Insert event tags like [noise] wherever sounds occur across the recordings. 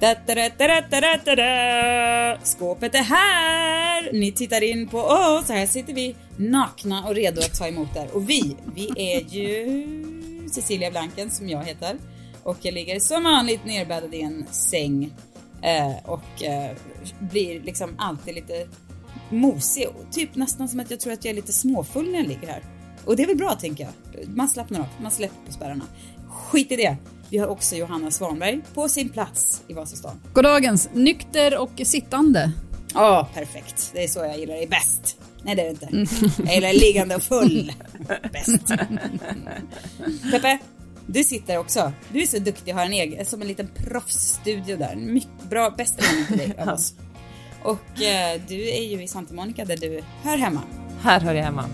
Da, da, da, da, da, da, da, da. Skåpet är här! Ni tittar in på oss. Här sitter vi nakna och redo att ta emot er. Och vi, vi är ju Cecilia Blanken som jag heter. Och jag ligger som vanligt nerbäddad i en säng. Eh, och eh, blir liksom alltid lite mosig. Typ nästan som att jag tror att jag är lite småfull när jag ligger här. Och det är väl bra tänker jag. Man slappnar av, man släpper på spärrarna. Skit i det. Vi har också Johanna Svanberg på sin plats i Vasastan. Goddagens, nykter och sittande. Ja, perfekt. Det är så jag gillar dig bäst. Nej, det är det inte. Jag gillar liggande och full. Bäst. Peppe, du sitter också. Du är så duktig och har en egen, som en liten proffsstudio där. Mycket bra, bästa vän till dig av oss. Och eh, du är ju i Santa Monica där du hör hemma. Här hör jag hemma.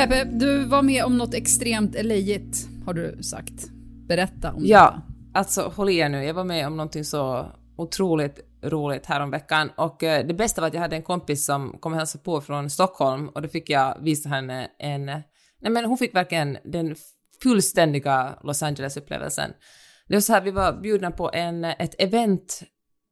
Peppe, du var med om något extremt lejigt, har du sagt. Berätta om Ja, alltså håll i er nu. Jag var med om någonting så otroligt roligt häromveckan och eh, det bästa var att jag hade en kompis som kom och hälsade på från Stockholm och då fick jag visa henne en... Nej men hon fick verkligen den fullständiga Los Angeles-upplevelsen. Det var så här, vi var bjudna på en, ett event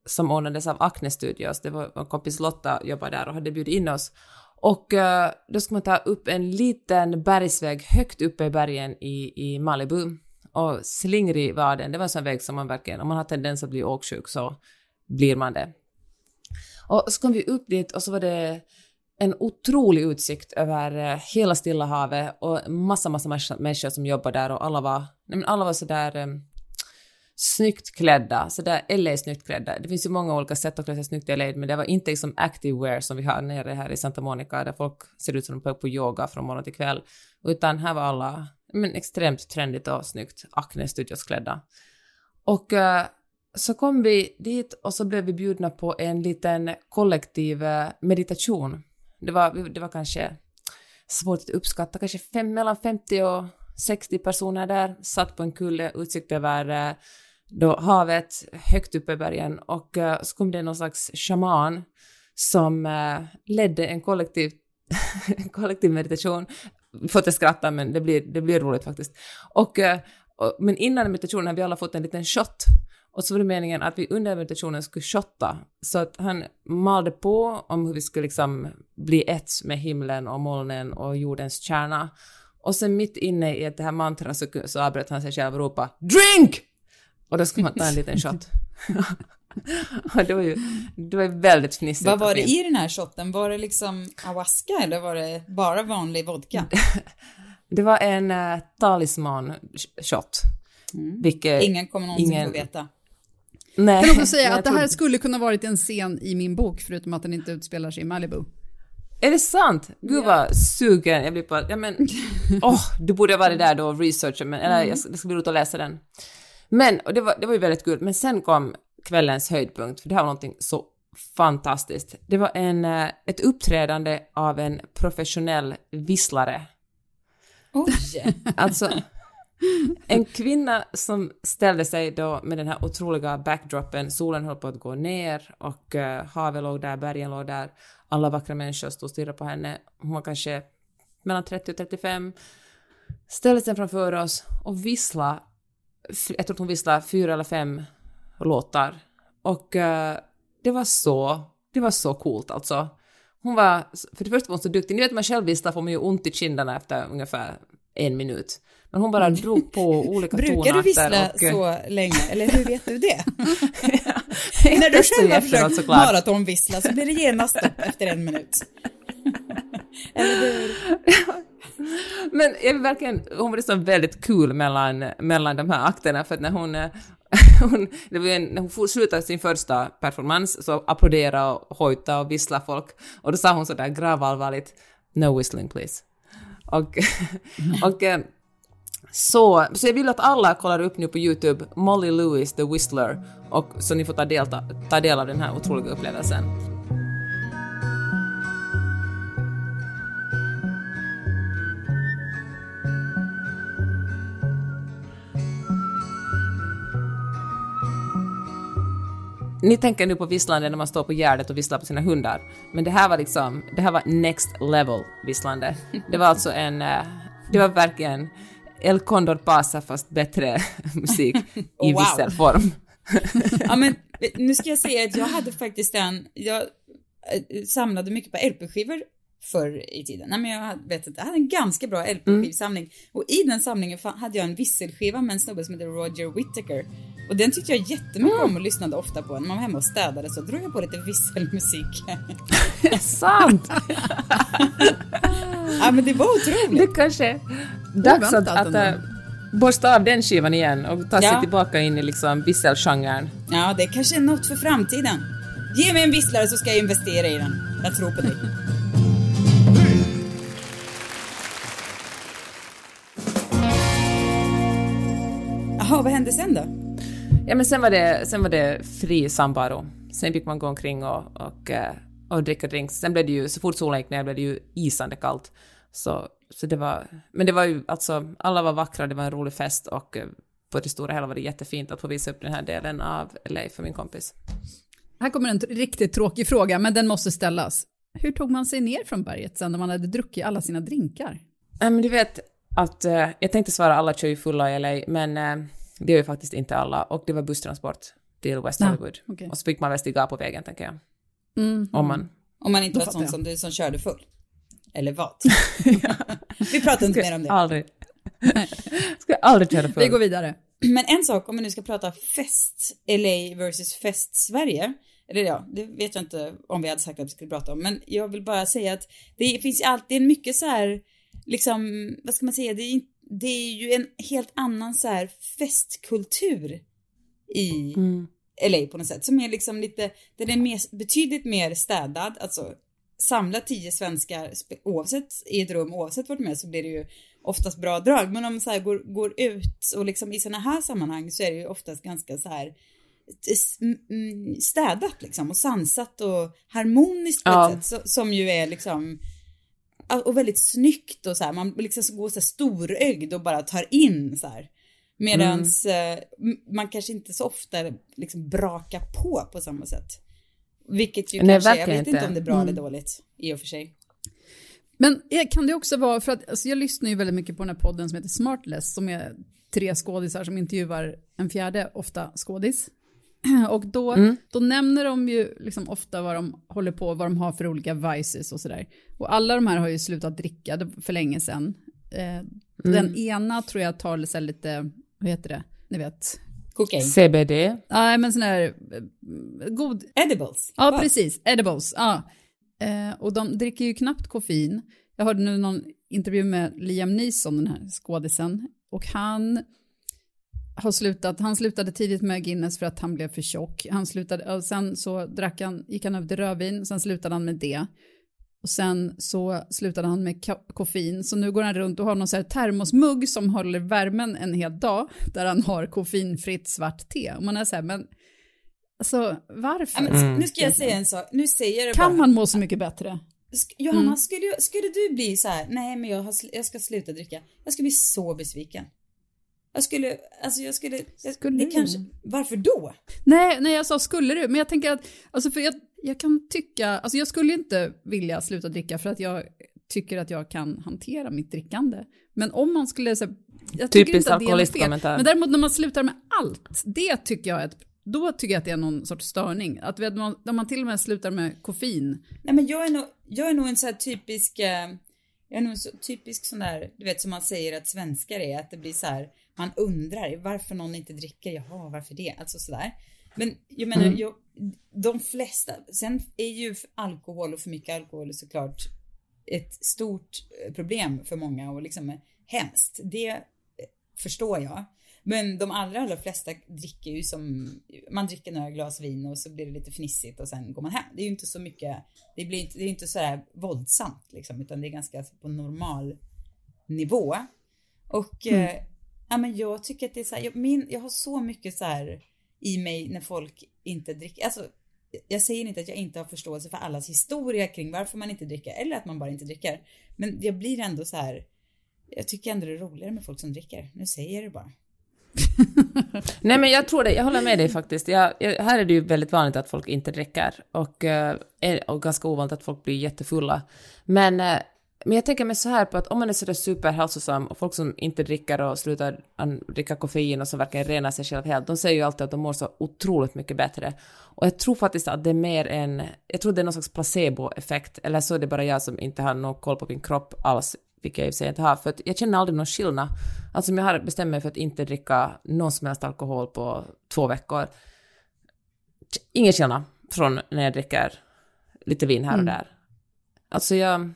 som ordnades av Acne Studios. Det var vår kompis Lotta jobbade där och hade bjudit in oss. Och eh, då ska man ta upp en liten bergsväg högt uppe i bergen i, i Malibu. Och slingrig var den. Det var en sån väg som man verkligen, om man har tendens att bli åksjuk så blir man det. Och så kom vi upp dit och så var det en otrolig utsikt över eh, hela Stilla havet och massa, massa människor som jobbade där och alla var, nej men alla var sådär eh, snyggt klädda, sådär LA snyggt klädda. Det finns ju många olika sätt att klä sig snyggt i LA, men det var inte liksom active wear som vi har nere här i Santa Monica, där folk ser ut som de är på yoga från morgon till kväll, utan här var alla men, extremt trendigt och snyggt Acne Studios klädda. Och uh, så kom vi dit och så blev vi bjudna på en liten kollektiv eh, meditation. Det var, det var kanske svårt att uppskatta, kanske fem, mellan 50 och 60 personer där, satt på en kulle, utsikt över uh, då havet, högt uppe i bergen och eh, så kom det någon slags shaman som eh, ledde en kollektiv, [laughs] kollektiv meditation. Får att skratta men det blir, det blir roligt faktiskt. Och, eh, och, men innan meditationen hade vi alla fått en liten shot och så var det meningen att vi under meditationen skulle shotta, så att han malde på om hur vi skulle liksom bli ett med himlen och molnen och jordens kärna. Och sen mitt inne i det här mantrat så, så avbröt han sig själv och ropade ”Drink!” Och då skulle man ta en liten [laughs] shot. [laughs] och det var ju, det var väldigt fnissigt. Vad var det i den här shotten? Var det liksom ayahuasca eller var det bara vanlig vodka? [laughs] Det var en uh, talisman-shot. Vilket... Ingen kommer någonsin ingen- få veta. Nej, Kan också säga jag att det här tror- skulle kunna varit en scen i min bok, förutom att den inte utspelar sig i Malibu. Är det sant? Gud vad sugen jag blir på ja men, åh, du borde ha varit där då och researchat, men, eller jag ska, det ska bli roligt att läsa den. Men, och det var, det var ju väldigt kul, men sen kom kvällens höjdpunkt, för det här var någonting så fantastiskt. Det var en, eh, ett uppträdande av en professionell visslare. Oj! [laughs] Alltså, en kvinna som ställde sig då med den här otroliga backdropen, solen höll på att gå ner och uh, havet låg där, bergen låg där, alla vackra människor stod och stirrade på henne. Hon var kanske mellan 30 och 35, ställde sig framför oss och vissla, f- jag tror att hon visslade fyra eller fem låtar. Och eh, det var så, det var så coolt alltså. Hon var, för det första var hon så duktig, ni vet man själv visslar får man ju ont i kinderna efter ungefär en minut. Men hon bara drog på olika [laughs] Brukar tonarter. du vissla och, så länge, eller hur vet du det? När [laughs] När du själv har försökt maratonvissla så blir det genast stopp efter en minut. [laughs] eller hur? Men jag vill verkligen, hon var liksom väldigt kul mellan, mellan de här akterna för att när hon, [laughs] hon, det var en, när hon slutade sin första performance så applåderade och hojtade och visslade folk och då sa hon sådär gravallvarligt ”No whistling please”. Och, [laughs] och eh, så, så jag vill att alla kollar upp nu på YouTube Molly Lewis the Whistler och så ni får ta del, ta, ta del av den här otroliga upplevelsen. Ni tänker nu på visslande när man står på Gärdet och visslar på sina hundar, men det här var liksom, det här var next level visslande. Det var alltså en, eh, det var verkligen El Condor Pasa fast bättre [laughs] musik i Wow. visselform. Ja men nu ska jag säga att jag hade faktiskt en, jag eh, samlade mycket på LP-skivor förr i tiden. Nej men jag vet inte, jag hade en ganska bra LP-skivsamling. Och i den samlingen hade jag en visselskiva med en snubbe som heter Roger Whittaker. Och den tyckte jag jättemycket om och lyssnade ofta på. När man var hemma och städade så drog jag på lite visselmusik. [laughs] Sant! [laughs] ja men det var otroligt. Det kanske är dags att, att äh, borsta av den skivan igen och ta sig Ja. tillbaka in i liksom visselgenren. Ja, det kanske är något för framtiden. Ge mig en visslare så ska jag investera i den. Jag tror på dig. Jaha, vad hände sen då? Ja men sen var det, sen var det fri samvaro. Sen fick man gå omkring och, och, eh, och dricka drinks. Sen blev det ju, så fort solen gick ner blev det ju isande kallt. Så, så det var, men det var ju alltså, alla var vackra, det var en rolig fest och eh, på det stora hela var det jättefint att få visa upp den här delen av LA för min kompis. Här kommer en riktigt tråkig fråga, men den måste ställas. Hur tog man sig ner från berget sen när man hade druckit alla sina drinkar? Nej men du vet att, eh, jag tänkte svara alla kör ju fulla i LA, men eh, det gör ju faktiskt inte alla och det var busstransport till West Ja, Hollywood. okej. Och så fick man väl stiga på vägen tänker jag. Mm. Om man... Om man inte var sån jag. som du som körde full. Eller vad? [laughs] Vi pratar inte mer om det. Aldrig. [laughs] Ska aldrig köra full. Vi går vidare. Men en sak, om vi nu ska prata fest, LA versus fest Sverige. Eller ja, det vet jag inte om vi hade sagt att vi skulle prata om. Men jag vill bara säga att det finns ju alltid mycket så här, liksom, vad ska man säga, det är, in- det är ju en helt annan så här festkultur i Mm. LA på något sätt. Som är liksom lite, den är mer, betydligt mer städad. Alltså samla tio svenskar oavsett i ett rum, oavsett vart de är så blir det ju oftast bra drag. Men om man så här går, går ut och liksom i sådana här sammanhang så är det ju oftast ganska så här städat liksom och sansat och harmoniskt på Ja. ett sätt så, som ju är liksom och väldigt snyggt och så här, man liksom går så här storögd och bara tar in så här. Medans eh, m- man kanske inte så ofta liksom brakar på på samma sätt. Vilket ju Nej, kanske, jag vet inte inte. om det är bra eller Mm. dåligt i och för sig. Men eh, kan det också vara, för att alltså jag lyssnar ju väldigt mycket på den här podden som heter Smartless, som är tre skådisar som intervjuar en fjärde, ofta skådis. [clears throat] Och då, Mm. då nämner de ju liksom ofta vad de håller på, vad de har för olika vices och sådär. Och alla de här har ju slutat dricka för länge sedan. Eh, Den ena tror jag tar så lite, vad heter det, ni vet. Kokain. CBD. Nej men sån här eh, god, Edibles. Ja, Va? precis. Edibles. Ja. Eh, och de dricker ju knappt koffein. Jag hörde nu någon intervju med Liam Neeson, den här skådisen. Och han har slutat, han slutade tidigt med Guinness för att han blev för tjock. Han slutade, och sen så drack han, gick han över till rödvin, sen slutade han med det. Och sen så slutade han med ko- koffein, så nu går han runt och har någon så här termosmugg som håller värmen en hel dag, där han har koffeinfritt svart te. Och man är så här, men alltså varför? Ja, men, Nu ska jag säga en sak, nu säger jag det Kan bara. man må så mycket bättre? Johanna, Mm. skulle, du- skulle du bli så här, nej men jag, har, jag ska sluta dricka. Jag skulle bli så besviken. Jag skulle, alltså jag skulle, jag, Skulle det du? kanske, varför då? Nej, nej, jag sa skulle du, men jag tänker att, alltså för jag, jag kan tycka, alltså jag skulle inte vilja sluta dricka för att jag tycker att jag kan hantera mitt drickande. Men om man skulle, så, jag tycker Typiskt inte att det är något fel. Men däremot när man slutar med allt, det tycker jag är ett, då tycker jag att det är någon sorts störning. Att vet, man, när man till och med slutar med koffein. Nej men jag är nog, jag är nog en så här typisk, eh, jag är nog en så typisk sån där, du vet som man säger att svenskar är, att det blir så här, man undrar varför någon inte dricker, jaha varför det, alltså sådär. Men jag menar, jag, de flesta, sen är ju alkohol och för mycket alkohol såklart ett stort eh, problem för många och liksom hemskt. Det eh, förstår jag. Men de allra, allra flesta dricker ju som, man dricker några glas vin och så blir det lite fnissigt och sen går man hem. Det är ju inte så mycket, det blir inte, det är inte så här våldsamt liksom, utan det är ganska på normal nivå. Och mm. eh, ja, men jag tycker att det är så här, jag, min, jag har så mycket så här i mig när folk inte dricker, alltså jag säger inte att jag inte har förståelse för allas historia kring varför man inte dricker eller att man bara inte dricker. Men jag blir ändå så här, jag tycker ändå det är roligare med folk som dricker. Nu säger jag det bara. [laughs] Nej men jag tror det, jag håller med dig faktiskt. Jag, jag, här är det ju väldigt vanligt att folk inte dricker och, eh, och ganska ovanligt att folk blir jättefulla. Men, eh, men jag tänker mig så här på att om man är sådär superhälsosam och folk som inte dricker och slutar dricka koffein och som verkligen renar sig själv helt, de säger ju alltid att de mår så otroligt mycket bättre. Och jag tror faktiskt att det är mer en, jag tror det är någon slags placeboeffekt, eller så är det bara jag som inte har någon koll på min kropp alls vilket jag i och för sig inte har, för jag känner aldrig någon skillnad. Alltså om jag har bestämt mig för att inte dricka någon som helst alkohol på två veckor, ingen skillnad från när jag dricker lite vin här och mm. där. Alltså jag,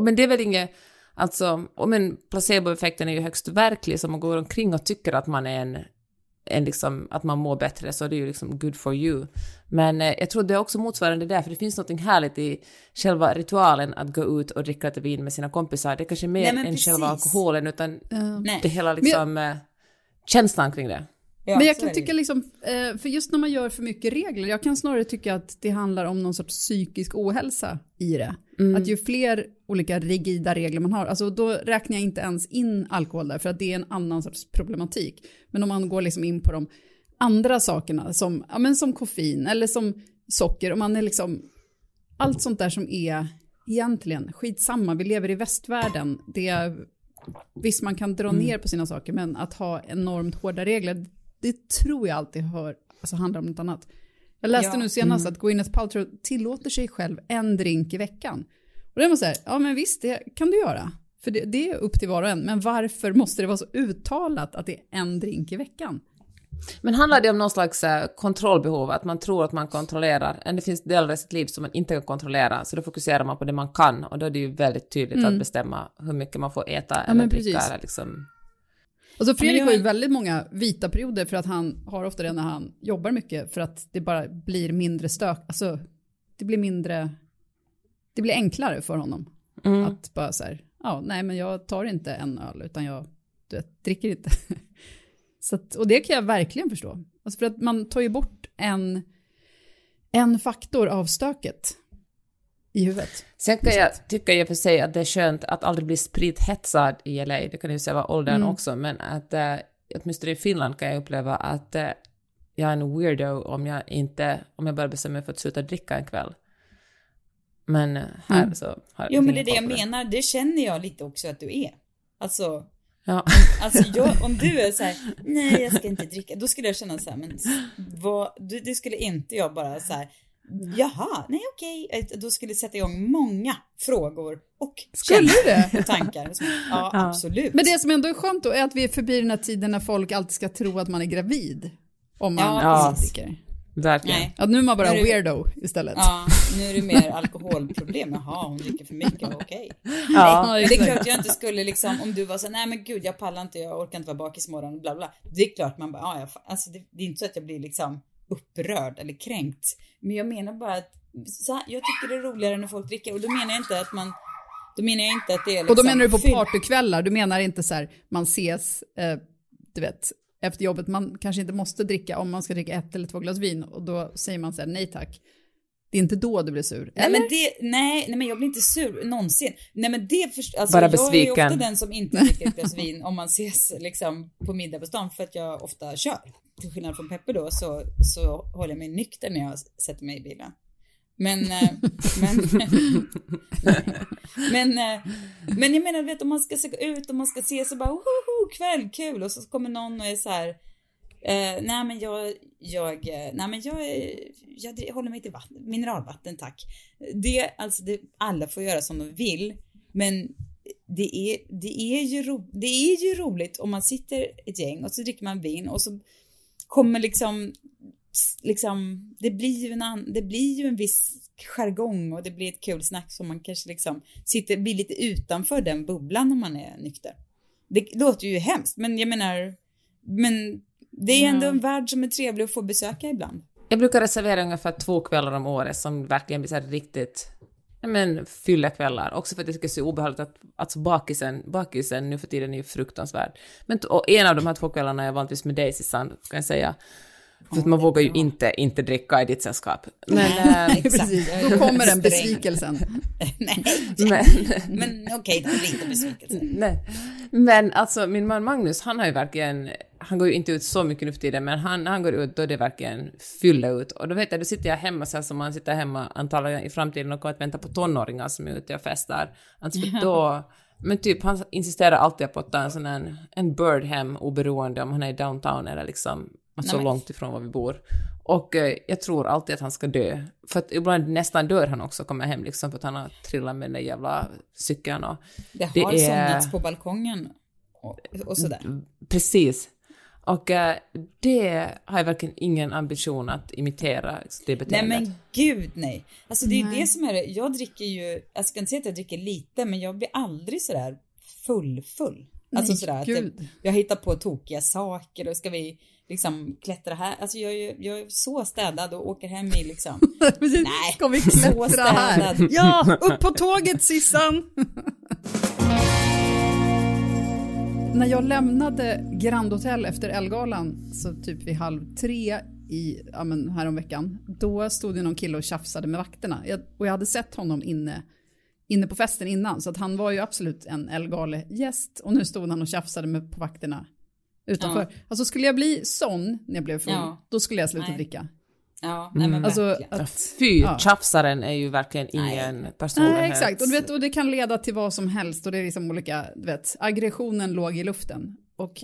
men det är väl inget, alltså, men placeboeffekten är ju högst verklig, så man går omkring och tycker att man är en en liksom, att man mår bättre, så det är ju liksom good for you. Men eh, jag tror det är också motsvarande där, för det finns något härligt i själva ritualen att gå ut och dricka lite vin med sina kompisar. Det är kanske mer Nej, än precis. själva alkoholen, utan uh, det hela liksom, jag... Eh, känslan kring det. Ja, men jag kan tycka liksom, eh, för just när man gör för mycket regler, jag kan snarare tycka att det handlar om någon sorts psykisk ohälsa i det. Mm. Att ju fler olika rigida regler man har, alltså då räknar jag inte ens in alkohol där, för att det är en annan sorts problematik. Men om man går liksom in på de andra sakerna, som, ja, men som koffein eller som socker, om man är liksom, allt sånt där som är egentligen skitsamma, vi lever i västvärlden, det visst man kan dra mm. ner på sina saker, men att ha enormt hårda regler, det tror jag alltid hör, alltså handlar om något annat. Jag läste ja. nu senast mm. att Gwyneth Paltrow tillåter sig själv en drink i veckan. Och det måste säga, ja men visst, det kan du göra. För det, det, är upp till var och en. Men varför måste det vara så uttalat att det är en drink i veckan? Men handlar det om någon slags eh, kontrollbehov, att man tror att man kontrollerar, än det finns delar i sitt liv som man inte kan kontrollera, så då fokuserar man på det man kan, och då är det ju väldigt tydligt mm. att bestämma hur mycket man får äta ja, eller dricka. Eller liksom Alltså Fredrik har ju väldigt många vita perioder för att han har ofta det när han jobbar mycket för att det bara blir mindre stök, alltså det blir mindre, det blir enklare för honom. Mm. Att bara så här, ja nej men jag tar inte en öl utan jag du vet, dricker inte. [laughs] så att, och det kan jag verkligen förstå. Alltså för att man tar ju bort en, en faktor av stöket i huvudet. Sen kan jag tycka i och för sig att det är skönt att aldrig bli sprithetsad i LA, det kan ju säga vara åldern mm. också, men att äh, åtminstone i Finland kan jag uppleva att äh, jag är en weirdo om jag inte, om jag bara bestämmer mig för att sluta dricka en kväll. Men här mm. så har Jo men det är det jag menar, det känner jag lite också att du är. Alltså, Ja. Alltså jag, om du är så här, nej jag ska inte dricka, då skulle jag känna så här, men vad, det skulle inte jag bara så här, Jaha, nej okej. Då skulle det sätta igång många frågor och skulle det? och tankar. [laughs] Ja, ja, absolut. Men det som ändå är skönt då är att vi är förbi den här tiden när folk alltid ska tro att man är gravid. Om man ja, dricker. Verkligen. Nej. Att nu är man bara nu, weirdo istället. Ja, nu är det mer alkoholproblem. Jaha, hon dricker för mycket, okej. Okay. [laughs] Ja. det är klart jag inte skulle liksom, om du var så nej men gud jag pallar inte, jag orkar inte vara bakis imorgon, bla bla. Det är klart man bara, ja, jag, alltså det, det är inte så att jag blir liksom upprörd eller kränkt. Men jag menar bara att så här, jag tycker det är roligare när folk dricker och då menar jag inte att man då menar jag inte att det är liksom Och då liksom menar du på partykvällar, du menar inte så här, man ses, eh, du vet, efter jobbet, man kanske inte måste dricka om man ska dricka ett eller två glas vin och då säger man så här, nej tack. Det är inte då du blir sur, nej, eller? Men det, nej, nej, men jag blir inte sur någonsin. Nej, men det för, alltså, Bara besviken. Jag är ofta den som inte dricker ett glas [laughs] vin om man ses liksom på middag på stan för att jag ofta kör till skillnad från Peppe då, så, så håller jag mig nykter när jag sätter mig i bilen. Men, eh, men, [laughs] men, eh, men jag menar, vet om man ska se ut och man ska se så bara, woho, kväll, kul, och så kommer någon och är så här, eh, nej men jag, jag, eh, nej men jag, jag, jag håller mig till vatten, mineralvatten tack. Det, alltså det, alla får göra som de vill, men det är, det, är ju ro, det är ju roligt om man sitter ett gäng och så dricker man vin och så kommer liksom, liksom, det blir ju en, det blir ju en viss jargong och det blir ett kul snack som man kanske liksom sitter, blir lite utanför den bubblan om man är nykter. Det låter ju hemskt, men jag menar, Men det är ändå en värld som är trevlig att få besöka ibland. Jag brukar reservera ungefär två kvällar om året som verkligen blir så här riktigt men fyllekvällar. Också för att jag det är så obehagligt att alltså bakisen, bakisen nu för tiden är ju fruktansvärd. Men och en av de här två kvällarna är vanligtvis med dig Sissan, kan jag säga. För att man vågar ju inte, inte dricka i ditt sällskap. Men, [laughs] Exakt. Precis, då [laughs] kommer den besvikelsen. [laughs] Nej, men, men okej, okay, lite besvikelse. nej. men alltså min man Magnus, han har ju verkligen, han går ju inte ut så mycket nu för tiden, men han, han går ut då det verkligen fylla ut. Och då vet jag, då sitter jag hemma så här som man sitter hemma antagligen i framtiden och kommer att vänta på tonåringar som är ute och festar. Alltså då, men typ han insisterar alltid på att ta en sån en bird hem oberoende om han är i downtown eller liksom så men- långt ifrån var vi bor. Och eh, jag tror alltid att han ska dö. För att ibland nästan dör han också, kommer hem liksom för att han har trillat med den där jävla cykeln och Det Det har är- somnats på balkongen och, och sådär. Precis. Och eh, det har jag verkligen ingen ambition att imitera, det Nej beteendet. men gud nej. Alltså det är Nej. det som är det. Jag dricker ju, jag ska inte säga att jag dricker lite, men jag blir aldrig sådär full full. Alltså Nej, sådär att jag, jag hittar på tokiga saker och ska vi liksom klättra här. Alltså jag är, jag är så städad och åker hem i liksom. [laughs] Precis. Nej, Ska vi så klättra här? Ja, upp på tåget Sissan! [laughs] När jag lämnade Grand Hotel efter Elgalan, så typ vid halv tre i, ja men häromveckan, då stod det någon kille och tjafsade med vakterna. Jag, och jag hade sett honom inne, inne på festen innan, så att han var ju absolut en Elgale-gäst. Och nu stod han och tjafsade med på vakterna utanför. Ja. Alltså skulle jag bli sån när jag blev full, Ja. då skulle jag sluta Nej. dricka. Ja, nej men Alltså, att, Fy, Ja. tjafsaren är ju verkligen ingen person. Nej, exakt. Och, du vet, och det kan leda till vad som helst och det är liksom olika, du vet, aggressionen låg i luften. Och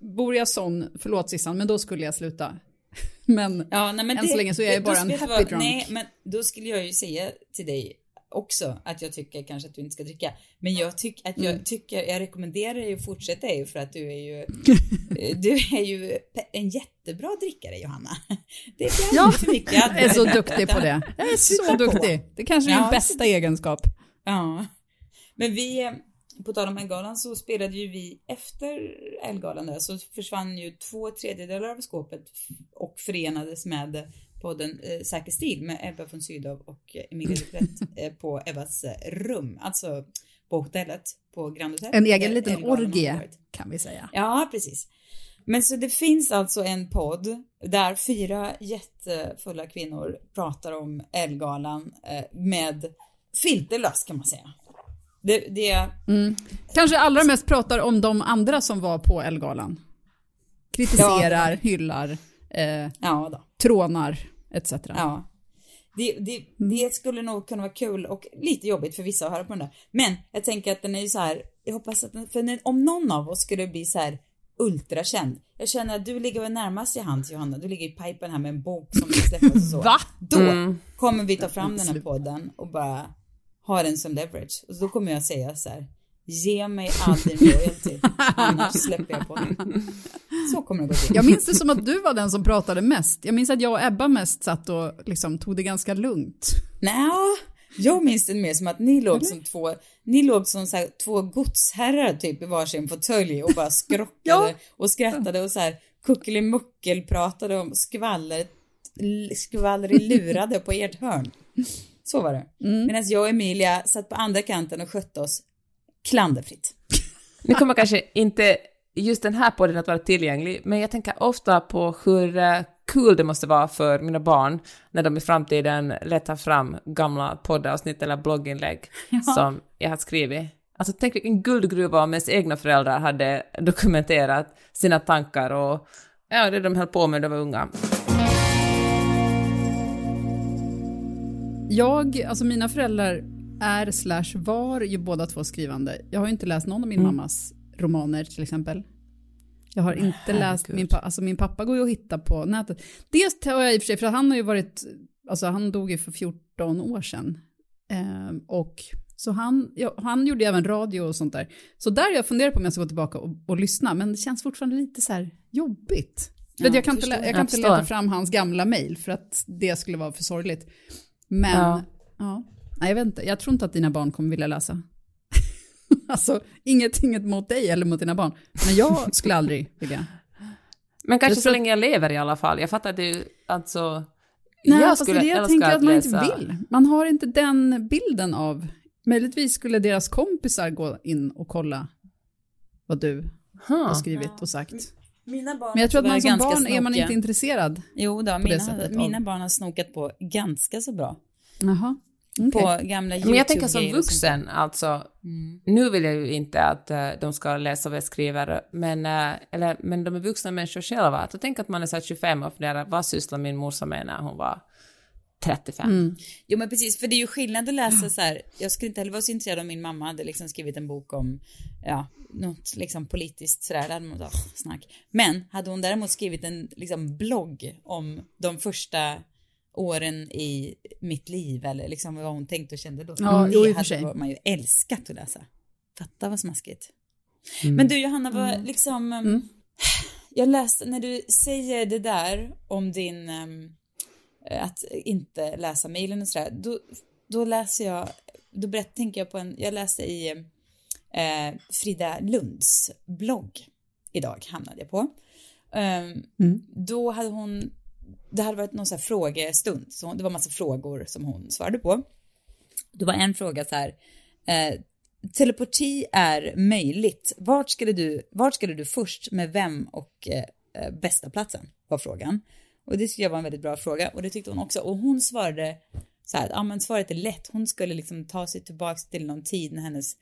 bor jag sån, förlåt Sissan, men då skulle jag sluta. [laughs] Men Ja, nej, men än så länge så är jag då- bara en happy vad? drunk. Nej, men då skulle jag ju säga till dig också att jag tycker kanske att du inte ska dricka. Men jag tycker att jag Mm. tycker, jag rekommenderar dig att fortsätta ju för att du är ju, [laughs] du är ju en jättebra drickare Johanna. [laughs] Det blir Ja, för mycket. jag är så duktig på det. Jag är så duktig. Det kanske är Ja, min bästa egenskap. Ja. Men vi, på tal om Elgalan så spelade ju vi efter Elgalan där så försvann ju två tredjedelar av skåpet och förenades med podden eh, Säker stil med Ebba von Sydow och Emilia [laughs] Duprett eh, på Ebbas eh, rum, alltså på hotellet på Grand Hotel. En egen liten orgie, kan vi säga. Ja, precis. Men så det finns alltså en podd där fyra jättefulla kvinnor pratar om Elgalan eh, med filterlöst kan man säga. Det, det, Kanske allra mest pratar om de andra som var på Elgalan. Kritiserar, hyllar, eh, ja trånar, etc. Ja. Det, det, det skulle nog kunna vara kul och lite jobbigt för vissa att höra på den där. Men jag tänker att den är ju så här, jag hoppas att den, för om någon av oss skulle bli så här ultrakänd. Jag känner att du ligger väl närmast i hand Johanna, du ligger i pipen här med en bok som ska släppas och så. Va? Då kommer vi ta fram den här podden och bara ha den som leverage. Och då kommer jag säga så här, ge mig all din royalty, [laughs] annars släpper jag podden. Så kommer det gå till. Jag minns det som att du var den som pratade mest. Jag minns att jag och Ebba mest satt och liksom tog det ganska lugnt. Nej, jag minns det mer som att ni låg som två, ni låg som så här, två godsherrar typ i varsin fåtölj och bara skrockade Ja. och skrattade och så här kuckelimuckel pratade om skvaller, skvallrig-lurade på ert hörn. Så var det. Medan jag och Emilia satt på andra kanten och skötte oss klanderfritt. Nu kommer kanske inte just den här podden att vara tillgänglig, men jag tänker ofta på hur eh, kul det måste vara för mina barn när de i framtiden letar fram gamla poddavsnitt eller blogginlägg som jag har skrivit. Alltså tänk vilken guldgruva om ens egna föräldrar hade dokumenterat sina tankar och ja, det de höll på med när de var unga. Jag, alltså mina föräldrar är slash var ju båda två skrivande. Jag har ju inte läst någon av min Mm. mammas romaner till exempel. Jag har inte herregud. läst, min, pa- alltså min pappa går ju att hitta på nätet. Det har jag i och för sig, för han har ju varit, alltså han dog ju för 14 år sedan. Ehm, och så han, ja, han gjorde ju även radio och sånt där. Så där jag funderat på om jag ska gå tillbaka och, och lyssna, men det känns fortfarande lite så här jobbigt. Ja, jag kan inte, jag kan inte leta fram hans gamla mejl för att det skulle vara för sorgligt. Men, Ja. ja. Nej, jag vet inte, jag tror inte att dina barn kommer vilja läsa. [laughs] alltså, inget, inget mot dig eller mot dina barn. Men jag skulle aldrig vilja. Men kanske Jag så tror att- länge jag lever i alla fall. Jag fattar att det är ju alltså... Nej, jag fast det är det jag tänker att man läsa- inte vill. Man har inte den bilden av... Möjligtvis skulle deras kompisar gå in och kolla vad du har Huh. skrivit och sagt. Mina barn Men jag tror att man som barn är man snokiga. inte intresserad. Jo då, mina, mina barn har snokat på ganska så bra. Jaha. Okej. På gamla Men jag tänker som vuxen, alltså, Mm. nu vill jag ju inte att eh, de ska läsa vad jag skriver, men, eh, eller, men de är vuxna människor själva. Att jag tänker att man är så här 25 och funderar, vad sysslar min morsa med när hon var 35? Mm. Jo men precis, för det är ju skillnad att läsa så här, jag skulle inte heller vara så intresserad om min mamma hade liksom skrivit en bok om, ja, något liksom politiskt sådär, det hade man, oh, snack. Men hade hon däremot skrivit en liksom blogg om de första åren i mitt liv eller liksom vad hon tänkte och kände då. Ja, det för sig. hade man ju älskat att läsa. Fatta vad smaskigt. Mm. Men du Johanna, vad liksom, um, [sighs] jag läste, när du säger det där om din, um, att inte läsa mejlen och sådär, då, då läser jag, då berätt, tänker jag på en, jag läste i eh, Frida Lunds blogg idag, hamnade jag på. Um, Då hade hon, det hade varit någon så här frågestund, så det var massa frågor som hon svarade på. Det var en fråga så här, eh, telepati är möjligt. Vart skulle du, vart skulle du först med vem och eh, eh, bästa platsen? Var frågan. Och det tyckte jag var en väldigt bra fråga och det tyckte hon också. Och hon svarade så här, ja men svaret är lätt. Hon skulle liksom ta sig tillbaka till någon tid när hennes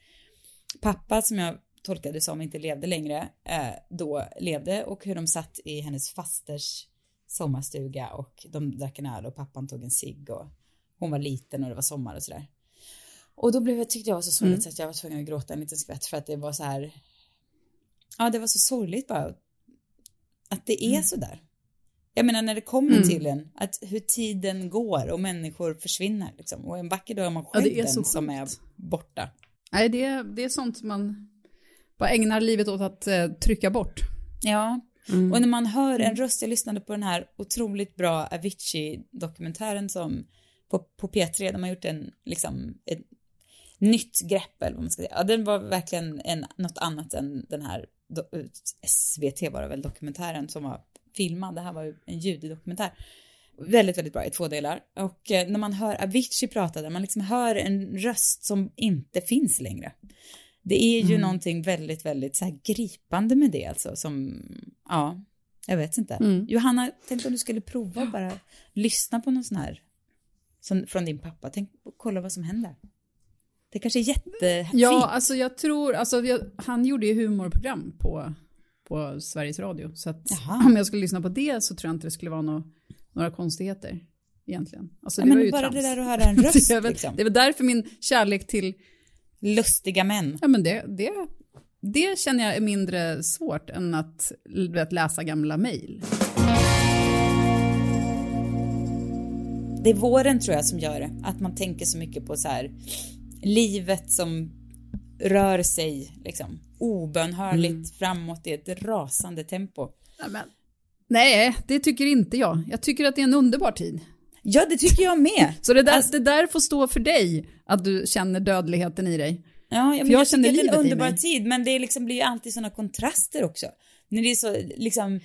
pappa som jag tolkade som inte levde längre, eh, då levde och hur de satt i hennes fasters sommarstuga och de drack en öl och pappan tog en cigg och hon var liten och det var sommar och sådär. Och då blev jag, tyckte jag var så sorgligt så att jag var tvungen att gråta en liten skvätt för att det var så här, ja det var så sorgligt bara att det är så där. Jag menar när det kommer till en, att hur tiden går och människor försvinner liksom. Och en vacker dag är man Ja, själv det är den som är borta. Nej, det, är- det är sånt man bara ägnar livet åt att eh, trycka bort. Ja, Mm. och när man hör en röst, jag lyssnade på den här otroligt bra Avicii-dokumentären som på, på P3, de har gjort en, liksom, ett nytt grepp eller vad man ska säga. Ja, den var verkligen en, något annat än den här do, SVT var det väl, dokumentären som var filmad. Det här var ju en ljuddokumentär. Väldigt, väldigt bra i två delar. Och eh, när man hör Avicii prata där, man liksom hör en röst som inte finns längre. Det är ju någonting väldigt, väldigt så gripande med det alltså som, ja, jag vet inte. Johanna, tänk om du skulle prova att bara lyssna på någon sån här, som, från din pappa, tänk kolla vad som händer. Det kanske är jättefint. Ja, alltså jag tror, alltså jag, han gjorde ju humorprogram på, på Sveriges Radio. Så att Jaha. om jag skulle lyssna på det så tror jag inte det skulle vara nå- några konstigheter egentligen. Alltså Ja, det var men ju bara trams. det där att höra en [laughs] röst det, är väl, liksom. det är väl därför min kärlek till, Lustiga män. ja men det, det, det känner jag är mindre svårt än att vet, läsa gamla mejl. Det är våren tror jag som gör. Att man tänker så mycket på så här livet som rör sig liksom obönhörligt framåt i ett rasande tempo. Ja, men, nej, det tycker inte jag. Jag tycker att det är en underbar tid. Ja, det tycker jag med. Så det där, Alltså- det där får stå för dig, att du känner dödligheten i dig. Ja, ja men jag jag, känner att det är en livet underbar tid, men det liksom blir ju alltid sådana kontraster också. När det är så liksom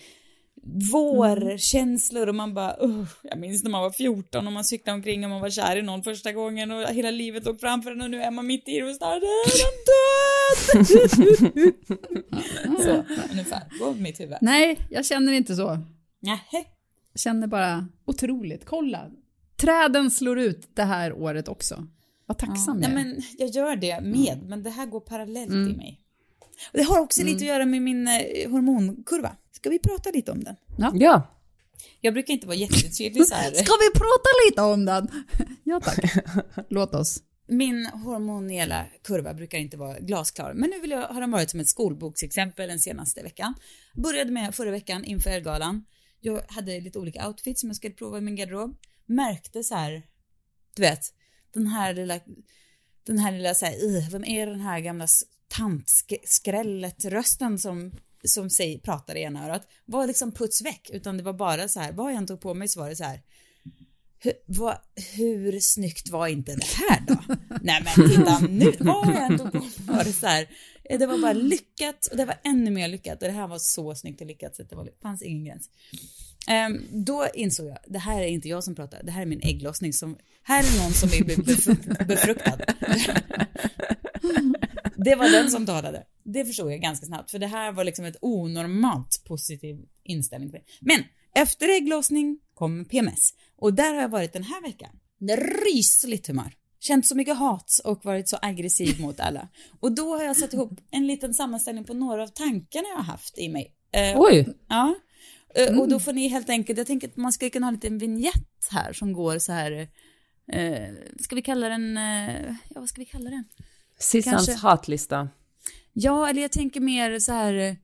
vårkänslor och man bara, uh, jag minns när man var 14 och man cyklade omkring och man var kär i någon första gången och hela livet låg framför en och nu är man mitt i det och snart är den död. [laughs] så, ungefär, går mitt huvud. Nej, jag känner inte så. Nähä. Känner bara otroligt. Kolla, träden slår ut det här året också. Vad tacksam Nej jag är. men jag gör det med, men det här går parallellt i mig. Och det har också lite att göra med min eh, hormonkurva. Ska vi prata lite om den? Ja. Jag brukar inte vara jättetydlig så här. [laughs] Ska vi prata lite om den? ja tack. [laughs] Låt oss. Min hormoniella kurva brukar inte vara glasklar, men nu vill jag, har den varit som ett skolboksexempel den senaste veckan. Började med förra veckan inför Elgalan. Jag hade lite olika outfits som jag skulle prova i min garderob. Märkte så här, du vet, den här lilla, den här lilla så här, vem är den här gamla tantskrället-rösten som, som säger, pratar i ena örat? Var liksom puts väck, utan det var bara så här, vad jag än tog på mig så var det så här, hur, vad, hur snyggt var inte det här då? Nej men titta nu, vad jag ändå var det så här. Det var bara lyckat och det var ännu mer lyckat och det här var så snyggt och lyckat så det var, fanns ingen gräns. Um, då insåg jag, det här är inte jag som pratar, det här är min ägglossning som, här är någon som är befruktad. det var den som talade. Det förstod jag ganska snabbt, för det här var liksom ett onormalt positiv inställning. Men efter ägglossning kom PMS och där har jag varit den här veckan. Rysligt humör. Känt så mycket hat och varit så aggressiv [laughs] mot alla. Och då har jag satt ihop en liten sammanställning på några av tankarna jag har haft i mig. Uh, Oj! Ja. Mm. Och då får ni helt enkelt, jag tänker att man skulle kunna ha en liten vignett här som går så här, uh, ska vi kalla den, uh, ja vad ska vi kalla den? Sissans hatlista. Ja, eller jag tänker mer så här,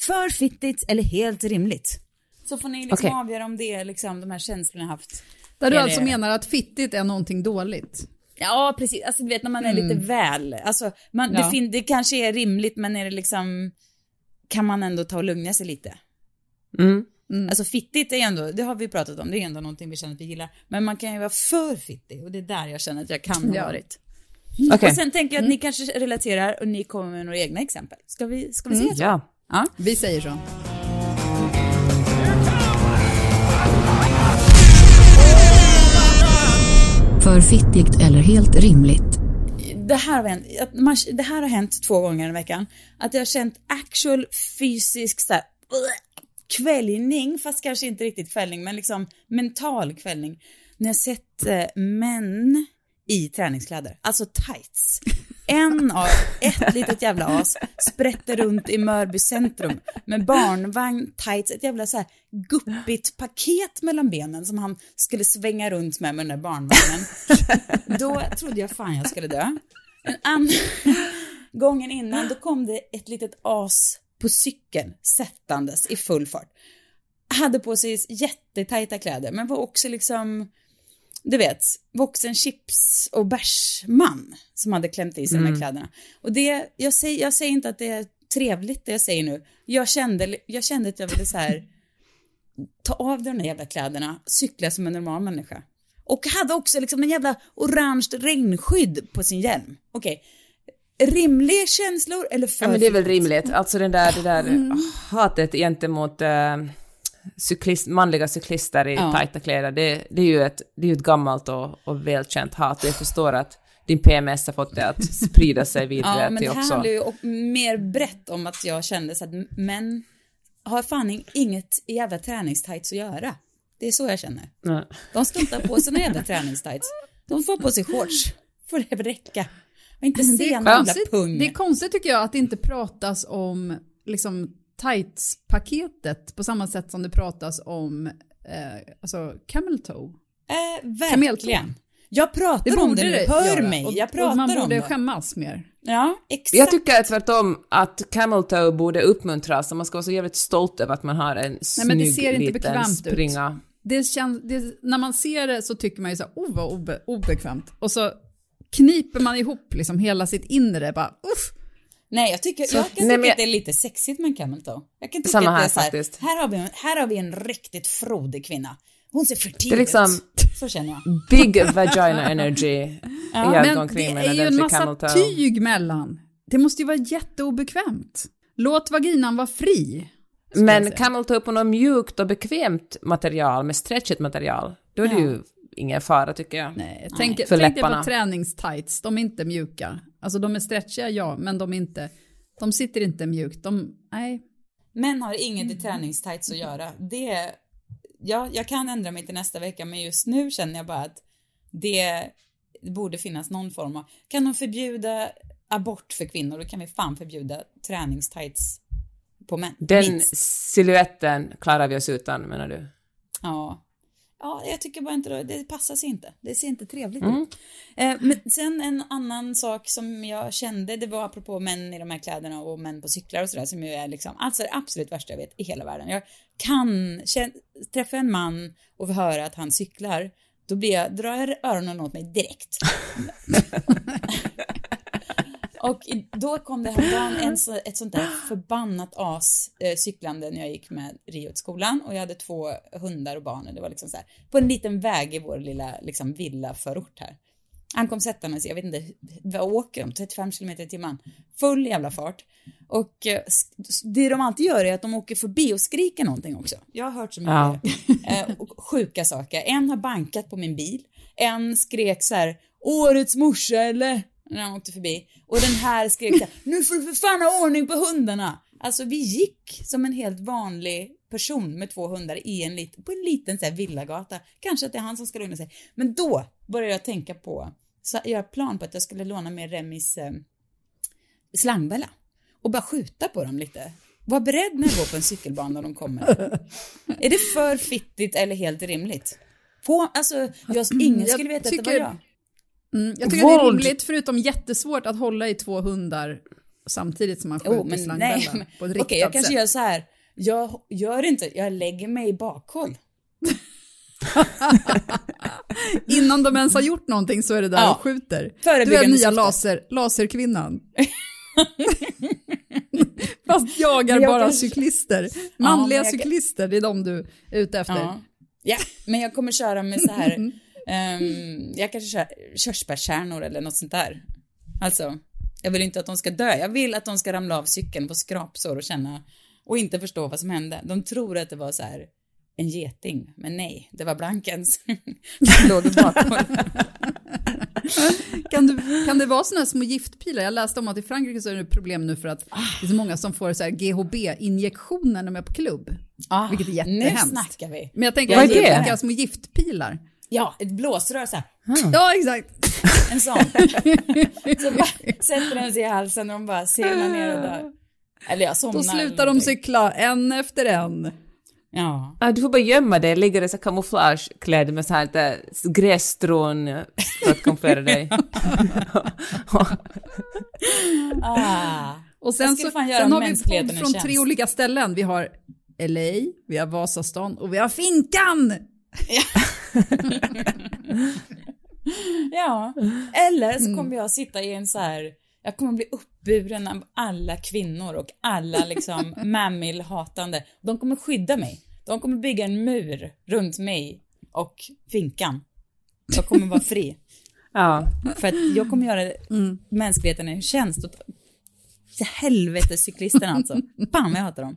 för fittigt eller helt rimligt. Så får ni liksom okay. avgöra om det är liksom de här känslorna jag haft. Där du alltså menar att fittigt är någonting dåligt? Ja, precis. Alltså du vet när man är mm. lite väl, alltså man, ja. det, fin- det kanske är rimligt men är det liksom, kan man ändå ta och lugna sig lite? Mm. Mm. Alltså fittigt är ändå, det har vi pratat om, det är ändå någonting vi känner att vi gillar. Men man kan ju vara för fittig och det är där jag känner att jag kan ha ja. varit. Okay. Och sen tänker jag att ni mm. kanske relaterar och ni kommer med några egna exempel. Ska vi, ska vi se mm. så? Ja. ja, vi säger så. För fittigt eller helt rimligt. Det här, har hänt, det här har hänt två gånger i veckan. Att jag har känt actual fysisk så här, kvällning, fast kanske inte riktigt kvällning, men liksom mental kvällning. När jag sett eh, män i träningskläder, alltså tights. En av, ett litet jävla as sprätter runt i Mörby centrum med barnvagn, tights, ett jävla så här guppigt paket mellan benen som han skulle svänga runt med med den där barnvagnen. Då trodde jag fan jag skulle dö. En annan gången innan, då kom det ett litet as på cykeln sättandes i full fart. Hade på sig jättetajta kläder men var också liksom, du vet, vuxen chips och bärsman som hade klämt i sig mm. de här mm. kläderna. Och det, jag säger, jag säger inte att det är trevligt det jag säger nu. Jag kände, jag kände att jag ville så här [laughs] ta av de där jävla kläderna, cykla som en normal människa. Och hade också liksom en jävla orange regnskydd på sin hjälm. Okej, okay rimliga känslor eller för Ja men det är väl rimligt. Alltså den där, det där mm. hatet gentemot äh, cyklist, manliga cyklister i ja. tajta kläder, det, det, är ju ett, det är ett gammalt och, och välkänt hat. Jag förstår att din PMS har fått det att sprida sig vidare ja, men till också... Ja, men det handlar ju mer brett om att jag kände så att män har fan inget jävla träningstights att göra. Det är så jag känner. Nej. De struntar på sina jävla träningstights. De får på sig shorts. Får det räcka. Och inte se en jävla pung. Det är konstigt tycker jag att det inte pratas om liksom tights-paketet på samma sätt som det pratas om eh, alltså camel toe. Eh, verkligen. Jag pratar det om det nu, hör göra. mig. Jag pratar och man borde skämmas mer. Ja, exakt. Jag tycker tvärtom att camel toe borde uppmuntras och man ska vara så jävligt stolt över att man har en snygg Nej, men det ser inte bekvämt springa. Ut. Det känns, det, när man ser det så tycker man ju så här, oh vad obe, obekvämt. Och så kniper man ihop liksom hela sitt inre, bara uff. Nej, jag tycker, så, jag kan nej, tycka jag, att det är lite sexigt med en camel toe. Jag kan tycka samma att det är så här, faktiskt. Här har, vi, här har vi en riktigt frodig kvinna. Hon ser fertil ut. Liksom, så känner jag. Big vagina energy. [laughs] ja, men det är ju en massa tyg mellan. Det måste ju vara jätteobekvämt. Låt vaginan vara fri. Men camel toe på något mjukt och bekvämt material med stretchigt material, då är ja. det ju ingen fara tycker jag. Nej, tänk, för tänk dig på träningstights, de är inte mjuka. Alltså de är stretchiga ja, men de är inte, de sitter inte mjukt. De, nej. Män har inget i träningstights att göra. Det, ja, jag kan ändra mig till nästa vecka, men just nu känner jag bara att det, det borde finnas någon form av, kan de förbjuda abort för kvinnor, då kan vi fan förbjuda träningstights på män. Den siluetten klarar vi oss utan menar du? Ja, ja, jag tycker bara inte det, passar sig inte. Det ser inte trevligt mm. ut. Eh, men sen en annan sak som jag kände, det var apropå män i de här kläderna och män på cyklar och sådär som ju är liksom, alltså det absolut värsta jag vet i hela världen. Jag kan träffa en man och få höra att han cyklar, då blir jag, drar jag öronen åt mig direkt. [laughs] [laughs] Och då kom det häromdagen en, så- ett sånt där förbannat as eh, cyklande när jag gick med Rio till skolan och jag hade två hundar och barn och det var liksom så här på en liten väg i vår lilla liksom villaförort här. Han kom sättandes, jag vet inte, vad åker de? 35 kilometer i timmen. Full jävla fart. Och eh, det de alltid gör är att de åker förbi och skriker någonting också. Jag har hört så mycket eh, och sjuka saker. En har bankat på min bil. En skrek så här, årets morsa eller? När han åkte förbi. Och den här skrek så här, nu får du för fan ha ordning på hundarna. Alltså vi gick som en helt vanlig person med två hundar i en lit, på en liten så här villagata. Kanske att det är han som ska lugna sig. Men då började jag tänka på, så göra plan på att jag skulle låna med Remis eh, slangbella och bara skjuta på dem lite. Var beredd när jag går på en cykelbana och de kommer. är det för fittigt eller helt rimligt? På, alltså, jag, ingen Jag skulle veta att det var tycker- jag. Mm, jag tycker det är Våld. rimligt, förutom jättesvårt att hålla i två hundar samtidigt som man skjuter slangbällan men- på ett Okej, riktat jag kanske sätt. gör så här. Jag gör inte, jag lägger mig i bakhåll. [laughs] Innan de ens har gjort någonting så är det där Ja. och skjuter. Du är nya laser, laserkvinnan. [laughs] Fast jagar jag bara kanske- cyklister. Manliga men jag- cyklister, det är de du är ute efter. Ja. ja, men jag kommer köra med så här, [laughs] ehm, jag kanske kör körsbärskärnor eller något sånt där. Alltså, jag vill inte att de ska dö. Jag vill att de ska ramla av cykeln på skrapsår och känna och inte förstå vad som hände. De tror att det var så här en geting, men nej, det var Blankens [laughs] som låg i bakhåll. Kan, du, kan det vara sådana små giftpilar? Jag läste om att i Frankrike så är det problem nu för att det är så många som får så GHB-injektioner när de är på klubb. Ah, Vilket är Nu jättehemskt. snackar vi. Men jag tänker, Vad att är det små giftpilar. Ja, ett blåsrör så här. Ja, [laughs] exakt. En sån. [laughs] så bara sätter den sig i halsen och de bara seglar ner och dör. Eller jag somnar. Då slutar de cykla en efter en. Ja. Ah, du får bara gömma dig, ligga i så här kamouflageklädd med så här lite grässtrån för att kamouflera dig. [laughs] Ah. Och sen, så, sen har vi podd från tre olika ställen. Vi har LA, vi har Vasastan och vi har Finkan! [laughs] Ja. Eller så kommer jag sitta i en så här, jag kommer bli uppburen av alla kvinnor och alla liksom [laughs] mammil-hatande. De kommer skydda mig. De kommer bygga en mur runt mig och finkan. Jag kommer vara fri. [laughs] Ja. För att jag kommer göra mänskligheten en tjänst. Och helvete cyklisterna alltså. Vad jag hatar dem.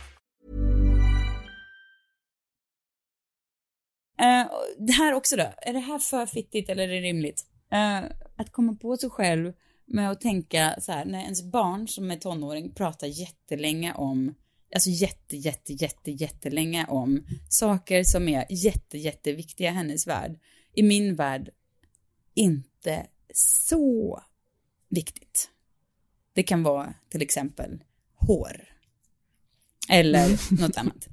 Och det här också då, är det här för fittigt eller är det rimligt? Eh, att komma på sig själv med att tänka så här, när ens barn som är tonåring pratar jättelänge om, alltså jätte, jätte, jätte, jättelänge om saker som är jätte, jätteviktiga i hennes värld. I min värld, inte så viktigt. Det kan vara till exempel hår. Eller något annat.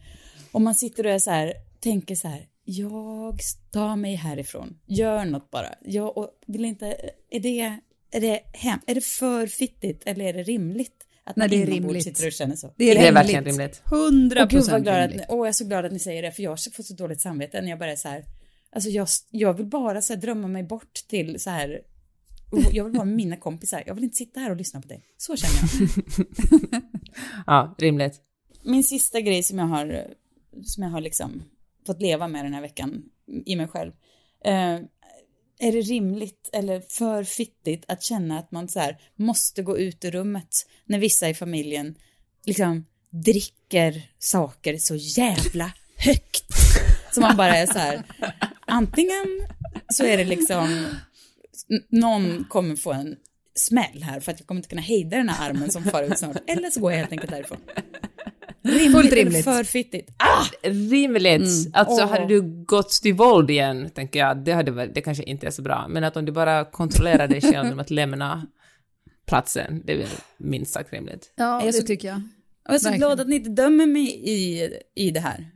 Om man sitter och är så här, tänker så här, jag tar mig härifrån, gör något bara. Jag vill inte, är det, är det hem, är det för fittigt eller är det rimligt? Att Nej, det är rimligt. sitter och känner så. Det är, Det är verkligen rimligt. 100 Och gud vad procent rimligt. åh, jag är så glad att ni säger det, för jag får så dåligt samvete när jag bara är så här, alltså jag, jag vill bara så här drömma mig bort till så här, och jag vill vara med mina kompisar, jag vill inte sitta här och lyssna på dig. Så känner jag. [laughs] Ja, rimligt. Min sista grej som jag har, som jag har liksom fått leva med den här veckan i mig själv. Eh, är det rimligt eller för fittigt att känna att man så här måste gå ut ur rummet när vissa i familjen liksom dricker saker så jävla högt? Så man bara är så här, antingen så är det liksom, någon kommer få en smäll här för att jag kommer inte kunna hejda den här armen som far ut snart, eller så går jag helt enkelt därifrån. Rimligt, Fullt rimligt. för fittigt? Ah! Rimligt. Mm. Alltså Åh. hade du gått till våld igen, tänker jag, det, hade det kanske inte är så bra. Men att om du bara kontrollerar dig själv genom att lämna platsen, det är väl minst sagt rimligt. Ja, det så- tycker jag. Jag är så Verkligen. glad att ni inte dömer mig i, i det här.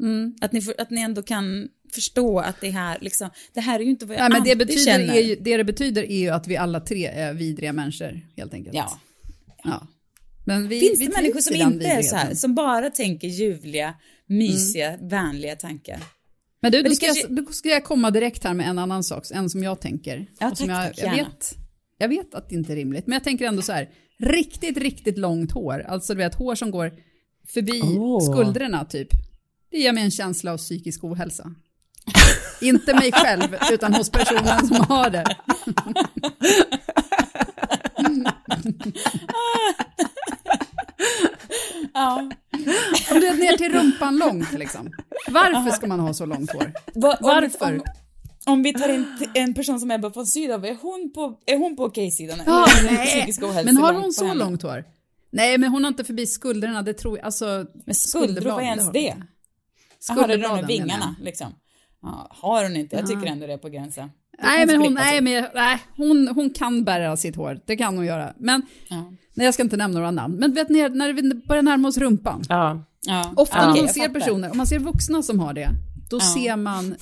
Mm. Att ni, får- att ni ändå kan förstå att det här, liksom, det här är ju inte vad jag Nej, men det, alltid betyder känner. är ju, det det betyder är ju att vi alla tre är vidriga människor, helt enkelt. Ja. ja. Men vi, Finns vi det människor som inte är så här, som bara tänker ljuvliga, mysiga, Mm. vänliga tankar? Men du, då ska, kanske- jag, då ska jag komma direkt här med en annan sak, en som jag tänker. Ja, och som tack, jag, tack, jag, vet, jag vet att det inte är rimligt, men jag tänker ändå så här, riktigt, riktigt långt hår, alltså du vet hår som går förbi Åh. skuldrorna typ. Det ger mig en känsla av psykisk ohälsa. [laughs] inte mig själv, utan hos personen som har det. [laughs] [laughs] Ja. Om det är ner till rumpan långt liksom. Varför ska man ha så långt hår? Va, Varför? om, om vi tar in en person som Ebba von Sydow, är hon på, är hon på okej-sidan? Ja, nej. Men har hon så långt hår? Nej, men hon har inte förbi skuldrorna, det tror jag. Alltså, Men skuldror, vad är ens det? inte. Jaha, det är de Skulderbladen, med vingarna liksom. Ja, har hon inte? Jag tycker ändå det är på gränsen. Nej, men hon, nej, men, nej hon, hon kan bära sitt hår. Det kan hon göra. Men, Ja. nej, jag ska inte nämna några namn. Men vet ni, när vi börjar närma oss rumpan. Ja. Ja. Ofta Ja, när man ser personer, om man ser vuxna som har det, då Ja. ser man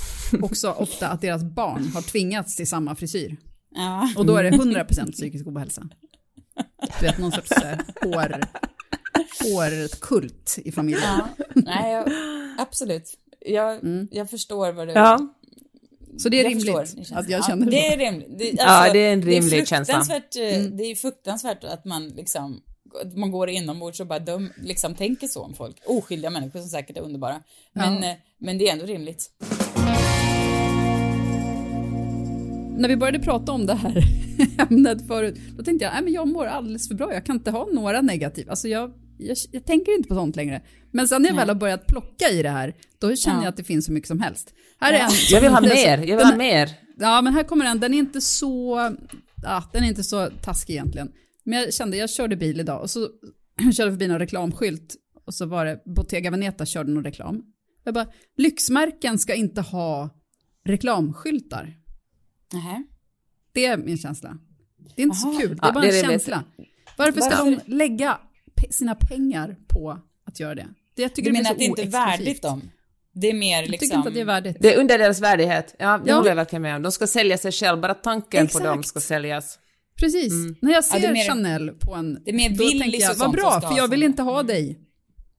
också ofta att deras barn har tvingats till samma frisyr. Ja. Och då är det 100% psykisk ohälsa. Du vet, någon sorts eh, hår, hårkult i familjen. Ja. Nej, jag, absolut. Jag, jag förstår vad du... ja. Så det är jag förstår rimligt känsla. att jag Ja, känner Det så. är rimligt. Det, Ja, det är en rimlig det är känsla. eh, Det är fruktansvärt att man liksom man går inombords och bara dum, liksom tänker så om folk. Oskyldiga människor som säkert är underbara. Men, Ja. eh, men det är ändå rimligt. När vi började prata om det här [laughs] ämnet förut, då tänkte jag, nej men jag mår alldeles för bra, jag kan inte ha några negativa, alltså jag, jag, jag tänker inte på sånt längre. Men sen när jag väl har börjat plocka i det här, då känner Ja. jag att det finns så mycket som helst. Här är en, Jag vill ha det mer, jag vill den- ha mer. Ja, men här kommer den, den är inte så, ja, den är inte så taskig egentligen. Men jag kände, jag körde bil idag och så [clears throat] körde förbi någon reklamskylt och så var det Bottega Veneta körde någon reklam. Jag bara, lyxmärken ska inte ha reklamskyltar. Nähä. Det är min känsla. Det är inte Aha. så kul, det är Ja, bara det en är det känsla. Varför ska Varför? de lägga sina pengar på att göra det? det jag tycker Du det menar är att det inte är värdigt dem? Det är mer Jag liksom... tycker inte att det är värdigt. Det är under deras värdighet. Ja, det Ja. håller jag verkligen med om. De ska sälja sig själv, bara tanken på dem Exakt. ska säljas. Precis. När jag Ja, det ser är mer- Chanel på en... det är mer då tänker jag, och vad bra, för jag vill inte ha dig.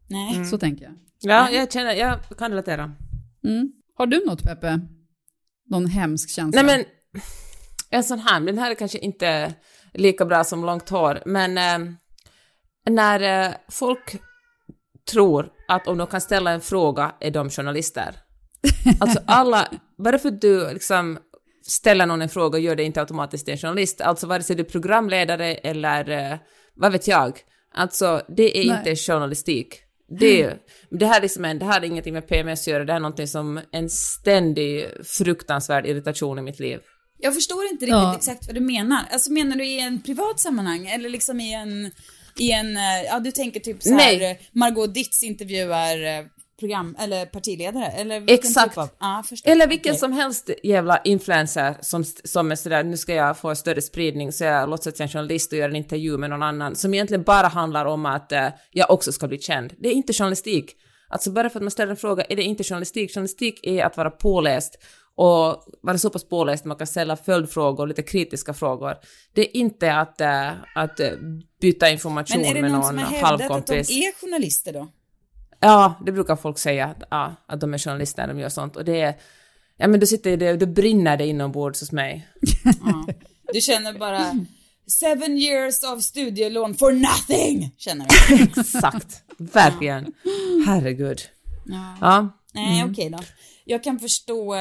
Nej. Så tänker jag. Ja, jag känner, jag kan relatera. Mm. Har du något, Peppe? Någon hemsk känsla? Nej men, en sån här, den här är kanske inte lika bra som långt hår, men eh, när eh, folk tror att om de kan ställa en fråga är de journalister. [laughs] Alltså alla, bara för att du liksom ställer någon en fråga gör det inte automatiskt till en journalist. Alltså vare sig du är programledare eller eh, vad vet jag. Alltså det är Nej. inte journalistik. Det, är- det, här liksom en, det här har ingenting med PMS att göra, det här är någonting som en ständig fruktansvärd irritation i mitt liv. Jag förstår inte riktigt Ja. exakt vad du menar. Alltså menar du i en privat sammanhang eller liksom i en, i en, eh, ja du tänker typ så här, Nej. eh, Margot Ditz intervjuar eh, program, eller partiledare, eller vilken Exakt. typ av, förstår. Eller vilken Okej. som helst jävla influencer som, som är sådär, nu ska jag få större spridning så jag låtsas jag är journalist och gör en intervju med någon annan som egentligen bara handlar om att eh, jag också ska bli känd. Det är inte journalistik. Alltså bara för att man ställer en fråga är det inte journalistik. Journalistik är att vara påläst och vara så pass påläst att man kan ställa följdfrågor, lite kritiska frågor. Det är inte att, eh, att eh, byta information Men är det med någon någon som har hävdat att de halvkompis. är journalister då? Ja, det brukar folk säga, att, ja, att de är journalister när de gör sånt. Och det är, ja men då sitter det, då brinner det inombords hos mig. [laughs] Ja. Du känner bara, seven years of studielån for nothing, känner du. [laughs] Exakt, verkligen. Herregud. Ja. Ja, Nej, Mm. okej då. Jag kan förstå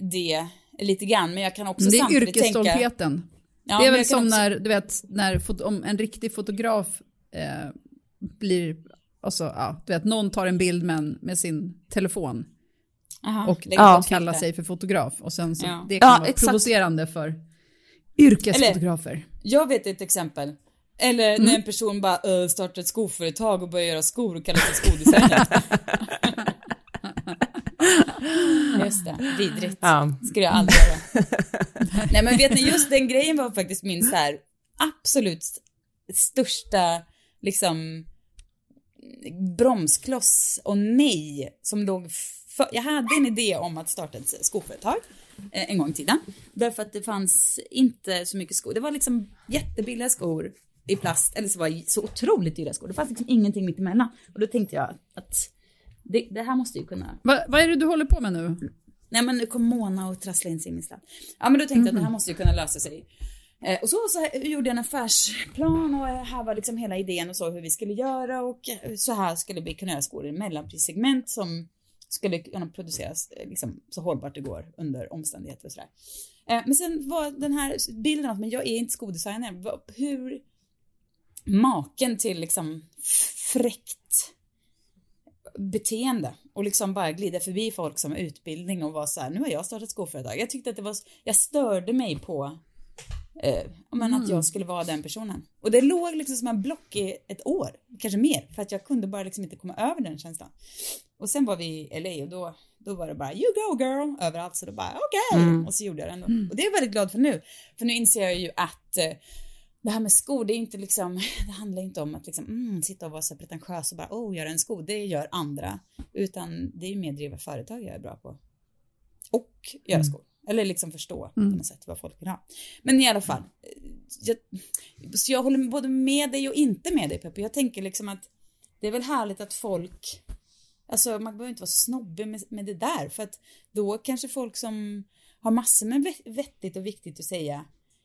det lite grann, men jag kan också Men det är samtidigt tänka... yrkesstoltheten. Ja, det är väl som också- när, du vet, när om en riktig fotograf eh, blir, alltså, ja, du vet, någon tar en bild med, med sin telefon Aha, och Ja. kallar sig för fotograf och sen så, Ja. det kan Ja, vara exakt. provocerande för yrkesfotografer. Jag vet ett exempel. Eller Mm. när en person bara uh, startar ett skoföretag och börjar göra skor och kallar sig skodesigner. [laughs] [laughs] Just det, vidrigt. Ja. Skulle jag aldrig göra. [laughs] Nej men vet ni, just den grejen var faktiskt min så här absolut största liksom bromskloss och nej som låg för, Jag hade en idé om att starta ett skoföretag eh, en gång i tiden. Därför att det fanns inte så mycket skor. Det var liksom jättebilliga skor i plast, eller så var det så otroligt dyra skor. Det fanns liksom ingenting mitt emellan. Och då tänkte jag att det, det här måste ju kunna Va, vad är det du håller på med nu? Nej men nu kom Mona och trasslade in sig i min sladd. Ja men då tänkte jag att det här måste ju kunna lösa sig. Eh, och så, så här, gjorde jag en affärsplan och eh, här var liksom hela idén och så hur vi skulle göra och eh, så här skulle vi kunna göra skor i mellanprissegment som skulle kunna produceras liksom, så hållbart det går under omständigheter och sådär. Eh, men sen var den här bilden av, men jag är inte skodesigner, hur maken till liksom fräckt beteende och liksom bara glida förbi folk som har utbildning och vara så här, nu har jag startat skoföretag. Jag tyckte att det var, jag störde mig på eh, men att jag skulle vara den personen. Och det låg liksom som en block i ett år, kanske mer, för att jag kunde bara liksom inte komma över den känslan. Och sen var vi i LA och då, då var det bara you go girl överallt så då bara okej och så gjorde jag det ändå. Och det är jag väldigt glad för nu. För nu inser jag ju att eh, det här med skor, det är inte liksom, [laughs] det handlar inte om att liksom, mm, sitta och vara så pretentiös och bara, oh, göra en sko, det gör andra. Utan det är ju mer driva företag jag är bra på. Och göra skor. Eller liksom förstå på något sätt vad folk vill ha. Men i alla fall, eh, jag, så jag håller både med dig och inte med dig Peppe. Jag tänker liksom att det är väl härligt att folk, alltså man behöver inte vara snobbig med, med det där. För att då kanske folk som har massor med vett- vettigt och viktigt att säga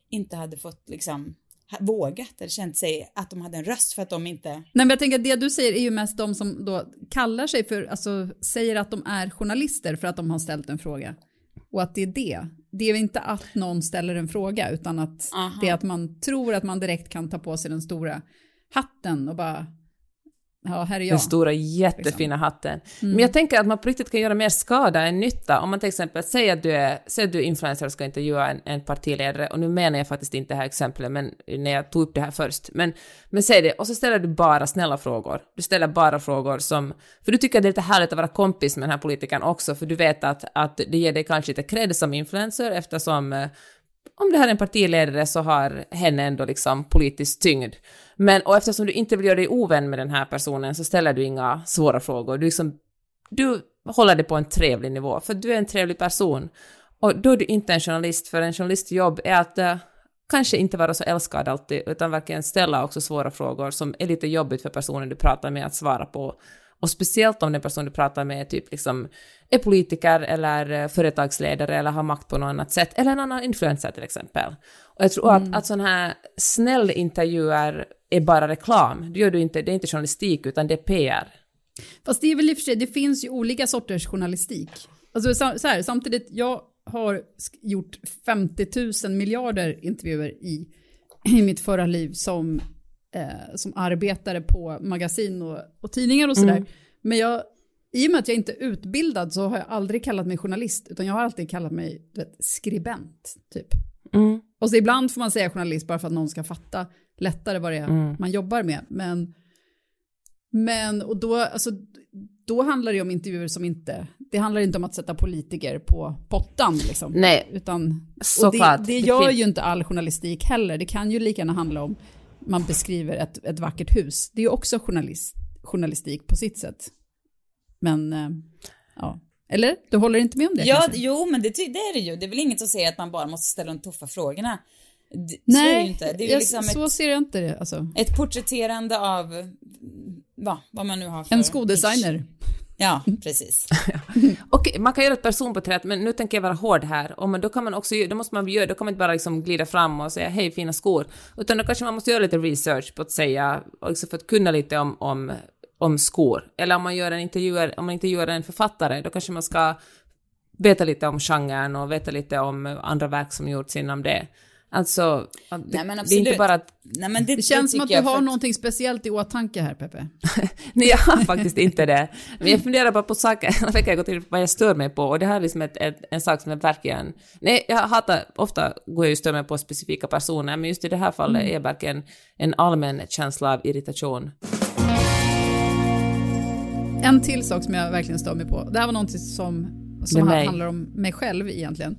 inte hade fått liksom vågat eller känt sig att de hade en röst för att de inte... Nej men jag tänker att det du säger är ju mest de som då kallar sig för, alltså säger att de är journalister för att de har ställt en fråga. Och att det är det. Det är inte att någon ställer en fråga utan att Aha. det är att man tror att man direkt kan ta på sig den stora hatten och bara, ja här är jag. Den stora jättefina hatten. Men jag tänker att man på riktigt kan göra mer skada än nytta. Om man till exempel säger att du är, säger att du är influencer och ska intervjua en, en partiledare, och nu menar jag faktiskt inte det här exemplet, men när jag tog upp det här först. Men, men säg det, och så ställer du bara snälla frågor. Du ställer bara frågor som, för du tycker att det är lite härligt att vara kompis med den här politikern också, för du vet att, att det ger dig kanske lite cred som influencer eftersom eh, om det här är en partiledare så har henne ändå liksom politisk tyngd. Men och eftersom du inte vill göra dig ovän med den här personen så ställer du inga svåra frågor. Du, liksom, du håller det på en trevlig nivå, för du är en trevlig person. Och då är du inte en journalist, för en journalists jobb är att uh, kanske inte vara så älskad alltid, utan verkligen ställa också svåra frågor som är lite jobbigt för personen du pratar med att svara på. Och speciellt om den person du pratar med typ liksom är politiker eller eh, företagsledare eller har makt på något annat sätt, eller en annan influencer till exempel. Och jag tror att, att sådana här snäll intervjuer är bara reklam. Det, gör du inte, det är inte journalistik utan det är PR. Fast det är väl i och för sig, det finns ju olika sorters journalistik. Alltså så här, samtidigt, jag har gjort 50 000 miljarder intervjuer i, i mitt förra liv som, eh, som arbetare på magasin och, och tidningar och sådär. Men jag, i och med att jag inte är utbildad så har jag aldrig kallat mig journalist, utan jag har alltid kallat mig vet, skribent, typ. Mm. Och så ibland får man säga journalist bara för att någon ska fatta lättare vad det är man jobbar med. Men, men och då, alltså, då handlar det om intervjuer som inte, det handlar inte om att sätta politiker på pottan liksom. Nej, Utan, såklart. det, det gör ju inte all journalistik heller. Det kan ju lika gärna handla om man beskriver ett, ett vackert hus. Det är också journalist, journalistik på sitt sätt. Men, eh, ja. Eller? Du håller inte med om det Ja, kanske? jo, men det, det är det ju. Det är väl inget som säger att man bara måste ställa de tuffa frågorna. Det, så är det ju Nej, inte. Det jag, liksom så ett, ser jag inte det. Alltså. ett porträtterande av va, vad man nu har för... En skodesigner. Ja, precis. [laughs] [laughs] Okej, man kan göra ett personporträtt, men nu tänker jag vara hård här. Och då kan man också, då måste man göra, då kan man inte bara liksom glida fram och säga hej fina skor, utan då kanske man måste göra lite research på att säga, också för att kunna lite om, om om skor. Eller om man gör en intervjuer, om man intervjuar en författare, då kanske man ska veta lite om genren och veta lite om andra verk som gjorts inom det. Alltså, det, Nej, men det är inte absolut. bara att... Nej, men det, Det känns som tycker att du jag, har för att- någonting speciellt i åtanke här, Peppe. [laughs] Nej, jag har faktiskt inte det. Men jag funderar bara på saker, jag [laughs] vecka jag gått in på vad jag stör mig på och det här är liksom ett, ett, en sak som är verkligen... Nej, jag hatar, ofta går jag ju stör mig på specifika personer, men just i det här fallet är verkligen en allmän känsla av irritation. En till sak som jag verkligen stör mig på. Det här var någonting som, som handlar om mig själv egentligen.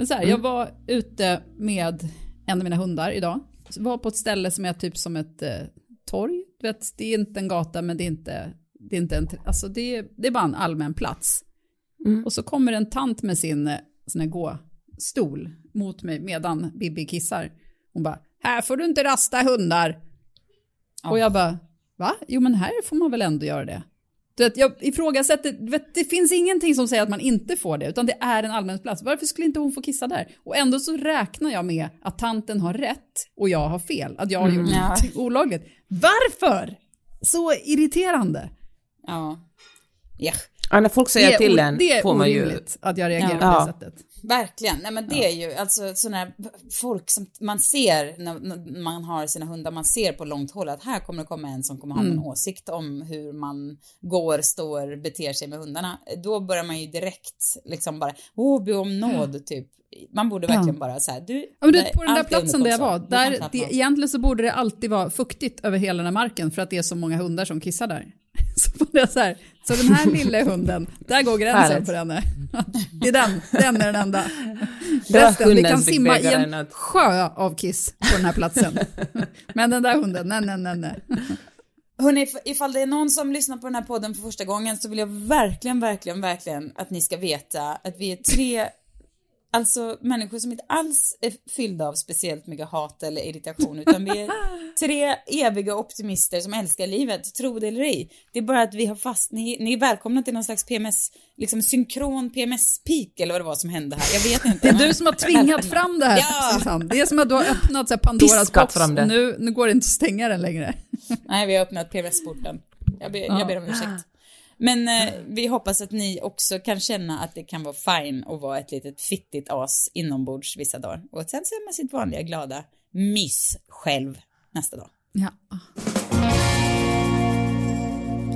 Men så här, Mm. jag var ute med en av mina hundar idag. Var på ett ställe som är typ som ett eh, torg. Du vet, det är inte en gata men det är inte, det är inte en, alltså det är, det är bara en allmän plats. Mm. Och så kommer en tant med sin eh, sån här gåstol mot mig medan Bibi kissar. Hon bara, här får du inte rasta hundar. Och jag bara, va? Jo men här får man väl ändå göra det. Du vet, jag ifrågasätter, du vet, det finns ingenting som säger att man inte får det, utan det är en allmän plats. Varför skulle inte hon få kissa där? Och ändå så räknar jag med att tanten har rätt och jag har fel, att jag har gjort Ja. något olagligt. Varför? Så irriterande. Ja. ja, Ja, när folk säger det är, till en det är får man ju... orimligt att jag reagerar Ja. på det sättet. verkligen. Nej men det är ju alltså sådana här folk som man ser när, man har sina hundar, man ser på långt håll att här kommer det komma en som kommer ha en åsikt om hur man går, står, beter sig med hundarna. Då börjar man ju direkt liksom bara, åh, be om nåd, typ. Man borde verkligen bara så här, du, Ja, men du, på den där är platsen där jag var, där, det, egentligen så borde det alltid vara fuktigt över hela den här marken för att det är så många hundar som kissar där. Så, det är så, här, så den här lilla hunden, där går gränsen Härligt. för henne. Det är den, den är den enda. Var Resten, hunden kan simma i en att- sjö av kiss på den här platsen. Men den där hunden, nej, nej, nej, nej. Hörrni, if- ifall det är någon som lyssnar på den här podden för första gången så vill jag verkligen, verkligen, verkligen att ni ska veta att vi är tre, alltså människor som inte alls är fyllda av speciellt mycket hat eller irritation, utan vi är [laughs] tre eviga optimister som älskar livet, tro det eller ej. Det är bara att vi har fast, ni, ni är välkomna till någon slags PMS, liksom synkron PMS-peak eller vad det var som hände här, jag vet inte. Det är men- du som har tvingat [laughs] fram det här, Ja. Susanne. Det är som att du har öppnat så här Pandoras Piskat box fram det. och nu, nu går det inte att stänga den längre. Nej, vi har öppnat PMS-porten. Jag ber, jag ber om ursäkt. Men eh, vi hoppas att ni också kan känna att det kan vara fine att vara ett litet fittigt as inombords vissa dagar. Och sen så är man sitt vanliga glada mys själv nästa dag. Ja.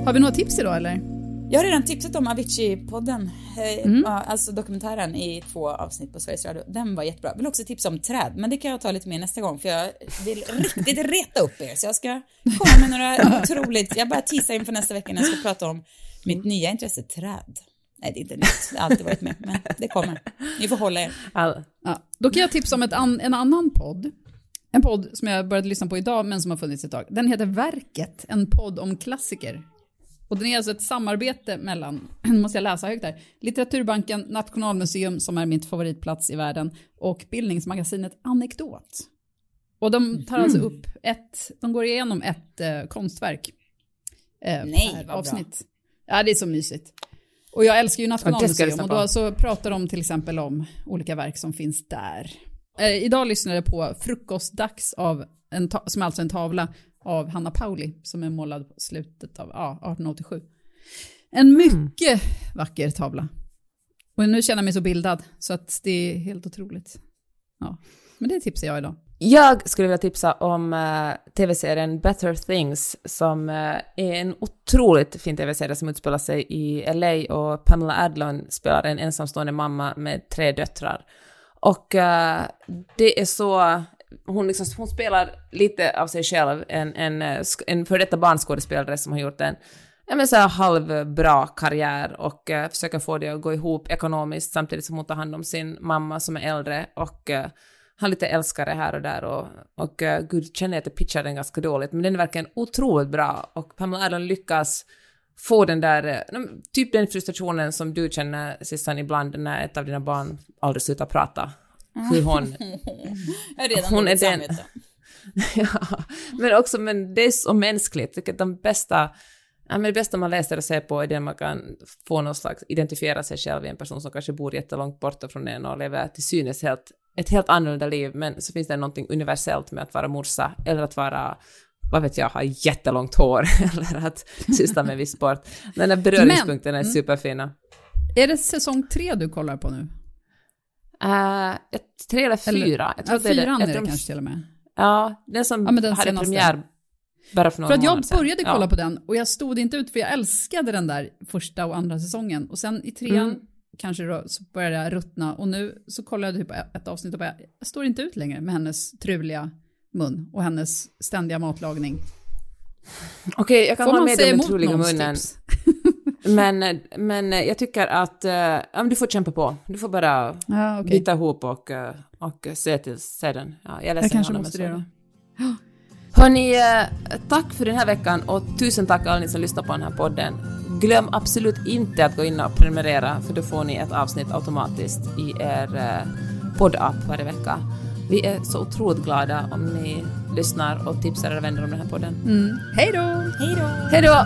Har vi några tips idag eller? Jag har redan tipsat om Avicii-podden, eh, ja, alltså dokumentären i två avsnitt på Sveriges Radio. Den var jättebra. Jag vill också tipsa om träd, men det kan jag ta lite mer nästa gång för jag vill [laughs] riktigt reta upp er. Så jag ska komma med några [laughs] otroligt, jag bara teasar inför nästa vecka när jag ska prata om mitt nya intresse, träd. Nej, det är inte nytt, det har alltid varit med, men det kommer. Ni får hålla er. All, Ja, då kan jag tipsa om ett an, en annan podd. En podd som jag började lyssna på idag men som har funnits ett tag. Den heter Verket, en podd om klassiker. Och den är alltså ett samarbete mellan, [clears throat] nu måste jag läsa högt här, Litteraturbanken, Nationalmuseum som är mitt favoritplats i världen och bildningsmagasinet Anekdot. Och de tar alltså upp ett, de går igenom ett eh, konstverk. Eh, Nej, per vad bra. Ja, det är så mysigt. Och jag älskar ju Ja, Nationalmuseum lyssna och då så pratar de till exempel om olika verk som finns där. Eh, idag lyssnade jag på Frukostdags av, en som är alltså en tavla av Hanna Pauli som är målad på slutet av ja, 1887. En mycket vacker tavla. Och nu känner jag mig så bildad så att det är helt otroligt. Ja, men det tipsar jag idag. Jag skulle vilja tipsa om uh, tv-serien Better Things som uh, är en otroligt fin tv-serie som utspelar sig i LA och Pamela Adlon spelar en ensamstående mamma med tre döttrar. Och uh, det är så, hon, liksom, hon spelar lite av sig själv, en, en, en före detta barnskådespelare som har gjort en ja, men så här halvbra karriär och försöker få det att gå ihop ekonomiskt samtidigt som hon tar hand om sin mamma som är äldre och eh, har lite älskare här och där och, och uh, gud känner jag att jag pitchar den ganska dåligt, men den är verkligen otroligt bra och Pamela Adlon lyckas få den där, eh, typ den frustrationen som du känner Sissan ibland när ett av dina barn aldrig slutar prata. Hur hon, [laughs] Jag har redan Hon är den. [laughs] ja, men också, men det är så mänskligt, Jag att de bästa, ja, men det bästa man läser och ser på är det man kan få någon slags, identifiera sig själv i en person som kanske bor jättelångt borta från en och lever till synes helt, ett helt annorlunda liv, men så finns det någonting universellt med att vara morsa eller att vara vad vet jag, ha jättelångt hår [laughs] eller att syssla med viss sport. Den där beröringspunkterna är mm. superfina. Är det säsong tre du kollar på nu? Uh, tre eller fyra. Eller, jag tror ja, fyran är det, är det kanske till och med. Ja, den som ja, den hade senaste. premiär bara för några För att jag började kolla ja. på den och jag stod inte ut för jag älskade den där första och andra säsongen. Och sen i trean mm. Kanske då, så började jag ruttna och nu så kollade jag typ ett avsnitt och bara, jag står inte ut längre med hennes truliga mun och hennes ständiga matlagning. Okej, okay, jag kan hålla med dig om den truliga munnen. [laughs] [laughs] men, men jag tycker att uh, du får kämpa på. Du får bara ja, okay. bita ihop och, uh, och se, till, se den. Ja, jag, jag kanske måste det då. Hörni, uh, tack för den här veckan och tusen tack alla ni som lyssnar på den här podden. Glöm absolut inte att gå in och prenumerera för då får ni ett avsnitt automatiskt i er uh, poddapp varje vecka. Vi är så otroligt glada om ni lyssnar och tipsar era vänner om den här podden. Mm. Hej då! Hej då! Hej då!